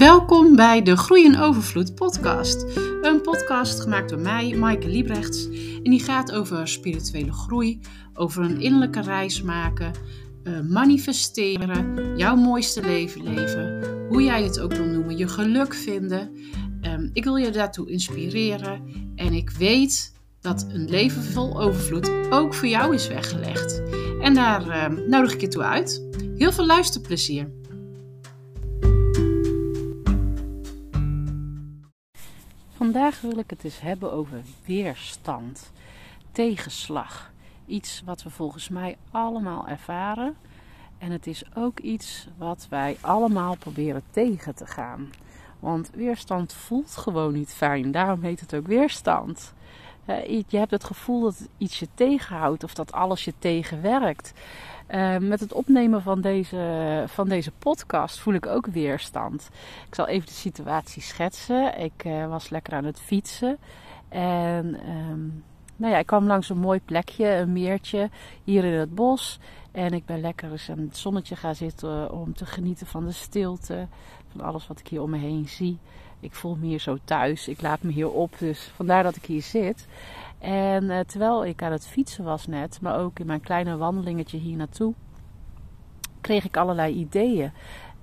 Welkom bij de Groei en Overvloed podcast. Een podcast gemaakt door mij, Maaike Liebrechts. En die gaat over spirituele groei, over een innerlijke reis maken, eh, manifesteren, jouw mooiste leven leven, hoe jij het ook wil noemen, je geluk vinden. Ehm, ik wil je daartoe inspireren en ik weet dat een leven vol overvloed ook voor jou is weggelegd. En daar ehm, nodig ik je toe uit. Heel veel luisterplezier. Vandaag wil ik het eens hebben over weerstand, tegenslag. Iets wat we volgens mij allemaal ervaren. En het is ook iets wat wij allemaal proberen tegen te gaan. Want weerstand voelt gewoon niet fijn. Daarom heet het ook weerstand. Je hebt het gevoel dat iets je tegenhoudt of dat alles je tegenwerkt. Uh, met het opnemen van deze, van deze podcast voel ik ook weerstand. Ik zal even de situatie schetsen. Ik uh, was lekker aan het fietsen. En um, nou ja, ik kwam langs een mooi plekje, een meertje, hier in het bos. En ik ben lekker eens aan het zonnetje gaan zitten om te genieten van de stilte. Van alles wat ik hier om me heen zie. Ik voel me hier zo thuis. Ik laat me hier op. Dus vandaar dat ik hier zit. En uh, terwijl ik aan het fietsen was net, maar ook in mijn kleine wandelingetje hier naartoe, kreeg ik allerlei ideeën.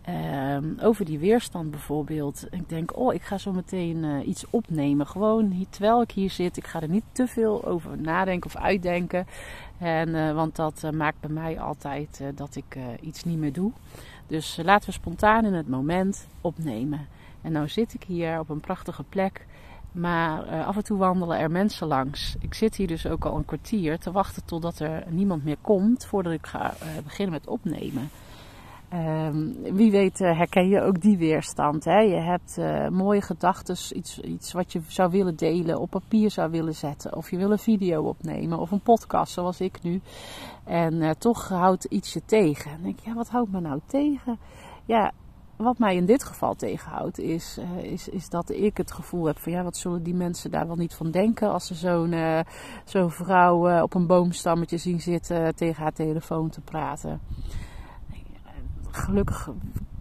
Uh, over die weerstand bijvoorbeeld. Ik denk, oh, ik ga zo meteen uh, iets opnemen. Gewoon hier, terwijl ik hier zit. Ik ga er niet te veel over nadenken of uitdenken. En, uh, want dat maakt bij mij altijd dat ik iets niet meer doe. Dus laten we spontaan in het moment opnemen. En nou zit ik hier op een prachtige plek. Maar uh, af en toe wandelen er mensen langs. Ik zit hier dus ook al een kwartier te wachten totdat er niemand meer komt voordat ik ga uh, beginnen met opnemen. Um, wie weet uh, herken je ook die weerstand. Hè? Je hebt mooie gedachten, iets, iets wat je zou willen delen, op papier zou willen zetten. Of je wil een video opnemen of een podcast zoals ik nu. En toch houdt iets je tegen. En denk je, ja, wat houdt me nou tegen? Ja, wat mij in dit geval tegenhoudt, is, uh, is, is dat ik het gevoel heb van ja, wat zullen die mensen daar wel niet van denken als ze zo'n zo'n vrouw uh, op een boomstammetje zien zitten tegen haar telefoon te praten. Gelukkig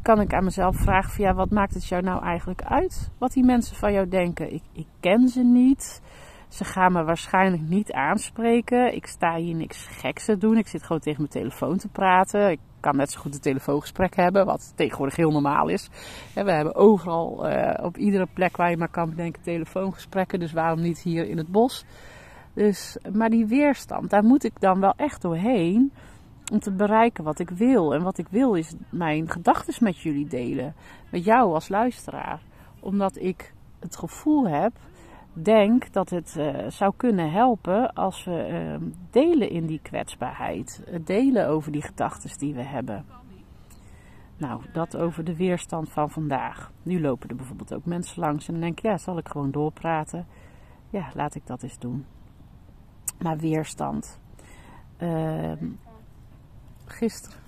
kan ik aan mezelf vragen van ja, wat maakt het jou nou eigenlijk uit wat die mensen van jou denken? Ik, ik ken ze niet. Ze gaan me waarschijnlijk niet aanspreken. Ik sta hier niks geks te doen. Ik zit gewoon tegen mijn telefoon te praten. Ik kan net zo goed een telefoongesprek hebben, wat tegenwoordig heel normaal is. We hebben overal, uh, op iedere plek waar je maar kan bedenken, telefoongesprekken. Dus waarom niet hier in het bos? Dus, maar die weerstand, daar moet ik dan wel echt doorheen om te bereiken wat ik wil. En wat ik wil is mijn gedachten met jullie delen. Met jou als luisteraar. Omdat ik het gevoel heb denk dat het uh, zou kunnen helpen als we uh, delen in die kwetsbaarheid. Delen over die gedachten die we hebben. Nou, dat over de weerstand van vandaag. Nu lopen er bijvoorbeeld ook mensen langs en dan denk ik, ja, zal ik gewoon doorpraten? Ja, laat ik dat eens doen. Maar weerstand. Uh, gisteren.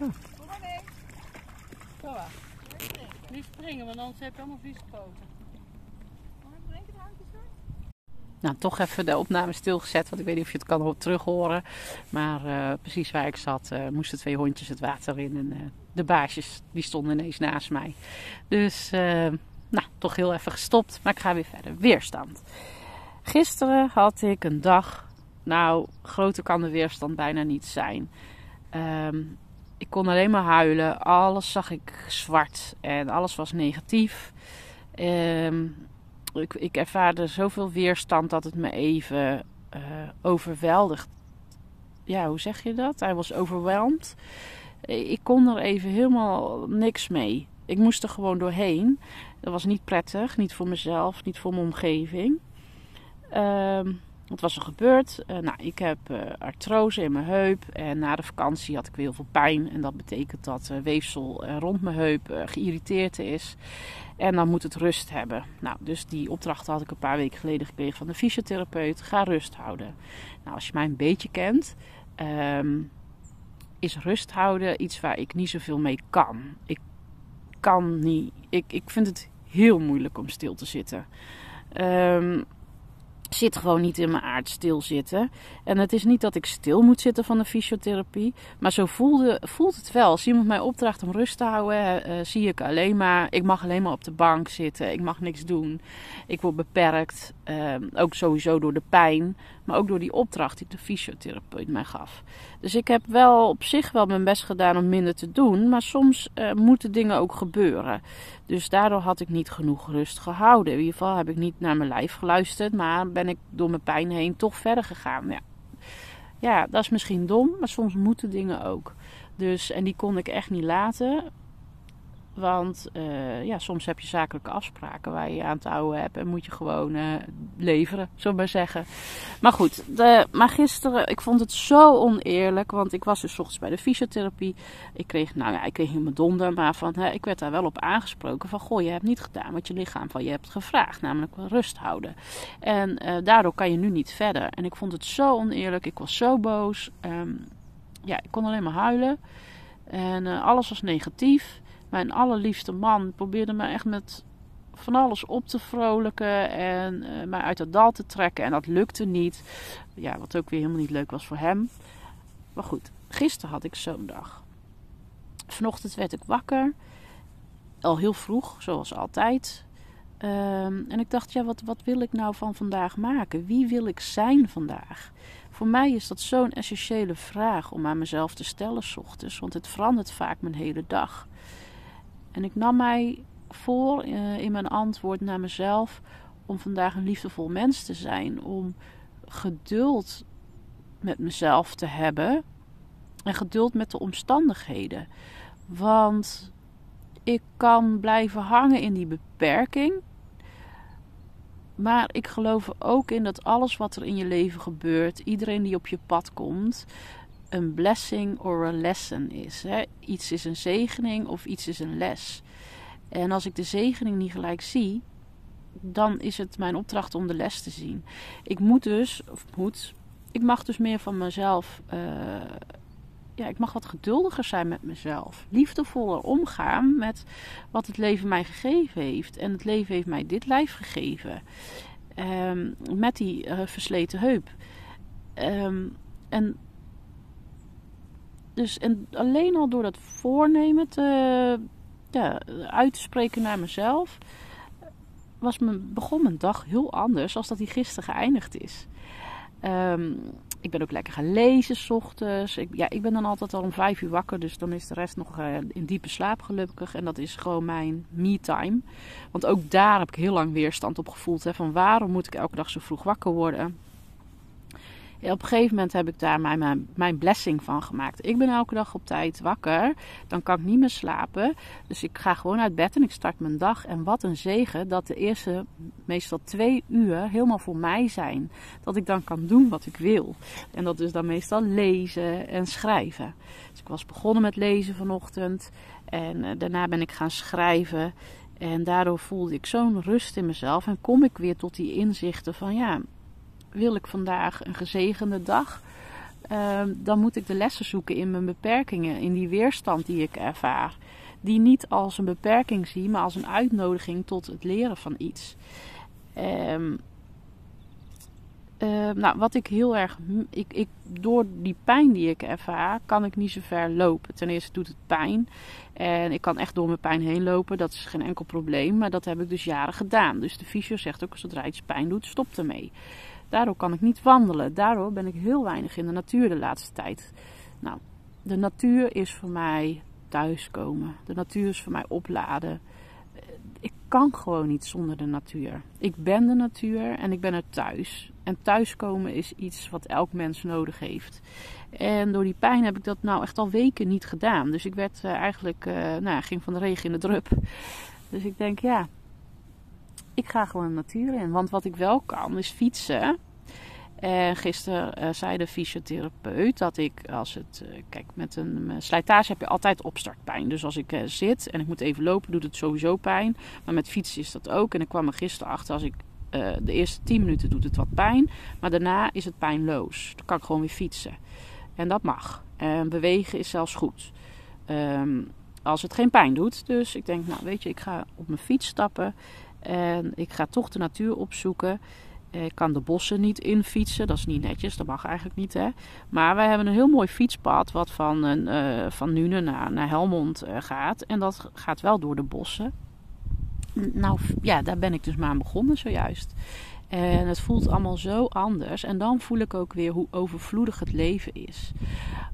Oh. Nu springen, want anders heb je allemaal vieze poten. Nou, toch even de opname stilgezet. Want ik weet niet of je het kan terug horen. Maar uh, precies waar ik zat, uh, moesten twee hondjes het water in. En uh, de baasjes, die stonden ineens naast mij. Dus, nou, toch heel even gestopt. Maar ik ga weer verder. Weerstand. Gisteren had ik een dag. Nou, groter kan de weerstand bijna niet zijn. Um, ik kon alleen maar huilen. Alles zag ik zwart. En alles was negatief. Um, ik, ik ervaarde zoveel weerstand dat het me even uh. Ja, hoe zeg je dat? Hij was overweldigd. Ik kon er even helemaal niks mee. Ik moest er gewoon doorheen. Dat was niet prettig, niet voor mezelf, niet voor mijn omgeving. Uh, wat was er gebeurd? Uh, nou, ik heb uh, artrose in mijn heup. En na de vakantie had ik weer heel veel pijn. En dat betekent dat uh, weefsel rond mijn heup geïrriteerd is. En dan moet het rust hebben. Nou, dus die opdracht had ik een paar weken geleden gekregen van de fysiotherapeut. Ga rust houden. Nou, als je mij een beetje kent, um, is rust houden iets waar ik niet zoveel mee kan. Ik kan niet. Ik, ik vind het heel moeilijk om stil te zitten. Um, zit gewoon niet in mijn aard stilzitten. En het is niet dat ik stil moet zitten van de fysiotherapie. Maar zo voelde, voelt het wel. Als iemand mij opdraagt om rust te houden, uh, zie ik alleen maar... Ik mag alleen maar op de bank zitten. Ik mag niks doen. Ik word beperkt. Uh, ook sowieso door de pijn. Maar ook door die opdracht die de fysiotherapeut mij gaf. Dus ik heb wel op zich wel mijn best gedaan om minder te doen. Maar soms uh, moeten dingen ook gebeuren. Dus daardoor had ik niet genoeg rust gehouden. In ieder geval heb ik niet naar mijn lijf geluisterd. Maar ben ik door mijn pijn heen toch verder gegaan. Ja, ja dat is misschien dom. Maar soms moeten dingen ook. Dus, en die kon ik echt niet laten. Want uh, ja, soms heb je zakelijke afspraken waar je aan te houden hebt. En moet je gewoon uh, leveren, we maar zeggen. Maar goed, de, maar gisteren, ik vond het zo oneerlijk. Want ik was dus ochtends bij de fysiotherapie. Ik kreeg, nou ja, ik kreeg mijn donder. Maar van, hè, ik werd daar wel op aangesproken. Van, goh, je hebt niet gedaan wat je lichaam van je hebt gevraagd. Namelijk rust houden. En uh, daardoor kan je nu niet verder. En ik vond het zo oneerlijk. Ik was zo boos. Um, ja, ik kon alleen maar huilen. En alles was negatief. Mijn allerliefste man probeerde me echt met van alles op te vrolijken en uh, mij uit het dal te trekken. En dat lukte niet. Ja, wat ook weer helemaal niet leuk was voor hem. Maar goed, gisteren had ik zo'n dag. Vanochtend werd ik wakker. Al heel vroeg, zoals altijd. Um, en ik dacht, ja, wat, wat wil ik nou van vandaag maken? Wie wil ik zijn vandaag? Voor mij is dat zo'n essentiële vraag om aan mezelf te stellen, s ochtends. Want het verandert vaak mijn hele dag. En ik nam mij voor uh, in mijn antwoord naar mezelf om vandaag een liefdevol mens te zijn. Om geduld met mezelf te hebben. En geduld met de omstandigheden. Want ik kan blijven hangen in die beperking. Maar ik geloof er ook in dat alles wat er in je leven gebeurt, iedereen die op je pad komt, een blessing or a lesson is. Hè? Iets is een zegening of iets is een les. En als ik de zegening niet gelijk zie, dan is het mijn opdracht om de les te zien. Ik moet dus, of moet, ik mag dus meer van mezelf, uh, ja, ik mag wat geduldiger zijn met mezelf. Liefdevoller omgaan met wat het leven mij gegeven heeft. En het leven heeft mij dit lijf gegeven. Um, met die uh, versleten heup. Um, en dus en alleen al door dat voornemen te, ja, uit te spreken naar mezelf, was mijn, begon mijn dag heel anders als dat die gisteren geëindigd is. Um, ik ben ook lekker gaan lezen s ochtends. Ik, ja, ik ben dan altijd al om vijf uur wakker, dus dan is de rest nog uh, in diepe slaap gelukkig. En dat is gewoon mijn me-time. Want ook daar heb ik heel lang weerstand op gevoeld. Hè, van waarom moet ik elke dag zo vroeg wakker worden? Op een gegeven moment heb ik daar mijn, mijn, mijn, blessing van gemaakt. Ik ben elke dag op tijd wakker. Dan kan ik niet meer slapen. Dus ik ga gewoon uit bed en ik start mijn dag. En wat een zegen dat de eerste meestal twee uur helemaal voor mij zijn. Dat ik dan kan doen wat ik wil. En dat is dan meestal lezen en schrijven. Dus ik was begonnen met lezen vanochtend. En uh, daarna ben ik gaan schrijven. En daardoor voelde ik zo'n rust in mezelf. En kom ik weer tot die inzichten van ja, wil ik vandaag een gezegende dag, uh, dan moet ik de lessen zoeken in mijn beperkingen, in die weerstand die ik ervaar. Die niet als een beperking zie, maar als een uitnodiging tot het leren van iets. Um, uh, nou, wat ik heel erg. Ik, ik, door die pijn die ik ervaar, kan ik niet zo ver lopen. Ten eerste doet het pijn. En ik kan echt door mijn pijn heen lopen. Dat is geen enkel probleem. Maar dat heb ik dus jaren gedaan. Dus de fysio zegt ook: zodra iets pijn doet, stop ermee. Daardoor kan ik niet wandelen. Daardoor ben ik heel weinig in de natuur de laatste tijd. Nou, de natuur is voor mij thuiskomen. De natuur is voor mij opladen. Ik kan gewoon niet zonder de natuur. Ik ben de natuur en ik ben er thuis. En thuiskomen is iets wat elk mens nodig heeft. En door die pijn heb ik dat nou echt al weken niet gedaan. Dus ik werd uh, eigenlijk, uh, nou, ging van de regen in de drup. Dus ik denk, ja, ik ga gewoon de natuur in. Want wat ik wel kan is fietsen. En gisteren uh, zei de fysiotherapeut dat ik als het. Uh, kijk, met een slijtage heb je altijd opstartpijn. Dus als ik zit en ik moet even lopen, doet het sowieso pijn. Maar met fietsen is dat ook. En ik kwam er gisteren achter als ik. de eerste 10 minuten doet het wat pijn. Maar daarna is het pijnloos. Dan kan ik gewoon weer fietsen. En dat mag. En bewegen is zelfs goed. Um, als het geen pijn doet. Dus ik denk, nou weet je, ik ga op mijn fiets stappen. En ik ga toch de natuur opzoeken. Ik kan de bossen niet infietsen, dat is niet netjes, dat mag eigenlijk niet. Hè? Maar wij hebben een heel mooi fietspad wat van, uh, van Nune naar, naar Helmond uh, gaat. En dat gaat wel door de bossen. Nou ja, daar ben ik dus maar aan begonnen zojuist. En het voelt allemaal zo anders. En dan voel ik ook weer hoe overvloedig het leven is.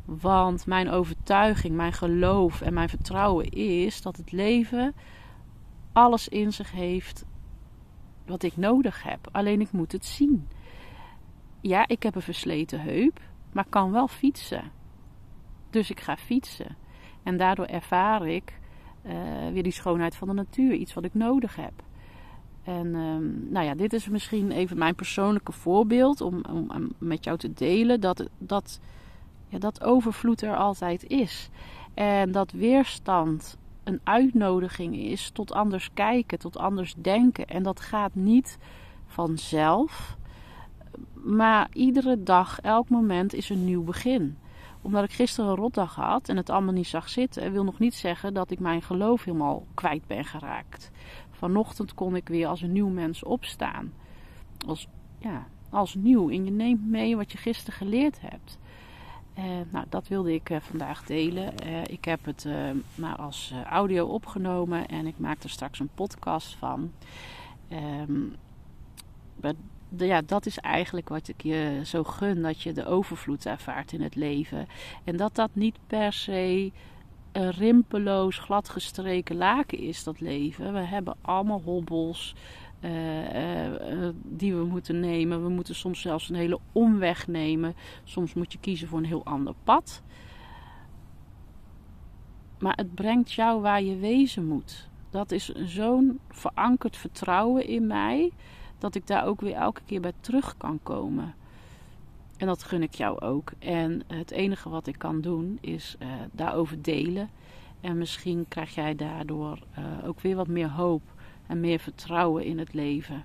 Want mijn overtuiging, mijn geloof en mijn vertrouwen is dat het leven alles in zich heeft wat ik nodig heb. Alleen ik moet het zien. Ja, ik heb een versleten heup, maar kan wel fietsen. Dus ik ga fietsen. En daardoor ervaar ik uh, weer die schoonheid van de natuur, iets wat ik nodig heb. En um, nou ja, dit is misschien even mijn persoonlijke voorbeeld om, om, met jou te delen dat, dat, ja, dat overvloed er altijd is. En dat weerstand een uitnodiging is tot anders kijken, tot anders denken. En dat gaat niet vanzelf, maar iedere dag, elk moment is een nieuw begin. Omdat ik gisteren een rotdag had en het allemaal niet zag zitten, wil nog niet zeggen dat ik mijn geloof helemaal kwijt ben geraakt. Vanochtend kon ik weer als een nieuw mens opstaan. Als, ja, als nieuw. En je neemt mee wat je gisteren geleerd hebt. Uh, nou, dat wilde ik uh, vandaag delen. Uh, ik heb het maar als audio opgenomen en ik maak er straks een podcast van. De, ja, dat is eigenlijk wat ik je zo gun: dat je de overvloed ervaart in het leven. En dat dat niet per se een rimpeloos, gladgestreken laken is, dat leven. We hebben allemaal hobbels. Uh, uh, die we moeten nemen. We moeten soms zelfs een hele omweg nemen. Soms moet je kiezen voor een heel ander pad. Maar het brengt jou waar je wezen moet. Dat is zo'n verankerd vertrouwen in mij. Dat ik daar ook weer elke keer bij terug kan komen. En dat gun ik jou ook. En het enige wat ik kan doen is daarover delen. En misschien krijg jij daardoor ook weer wat meer hoop en meer vertrouwen in het leven.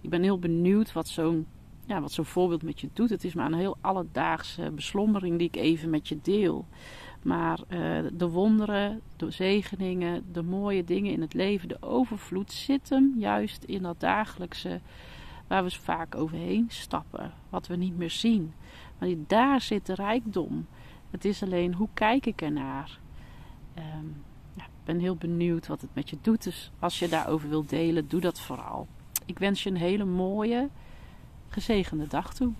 Ik ben heel benieuwd wat zo'n ja, wat zo'n voorbeeld met je doet. Het is maar een heel alledaagse beslommering die ik even met je deel. Maar uh, de wonderen, de zegeningen, de mooie dingen in het leven, de overvloed zit hem juist in dat dagelijkse waar we vaak overheen stappen, wat we niet meer zien. Maar daar zit de rijkdom. Het is alleen hoe kijk ik ernaar. Um, ben heel benieuwd wat het met je doet. Dus als je daarover wilt delen, doe dat vooral. Ik wens je een hele mooie, gezegende dag toe.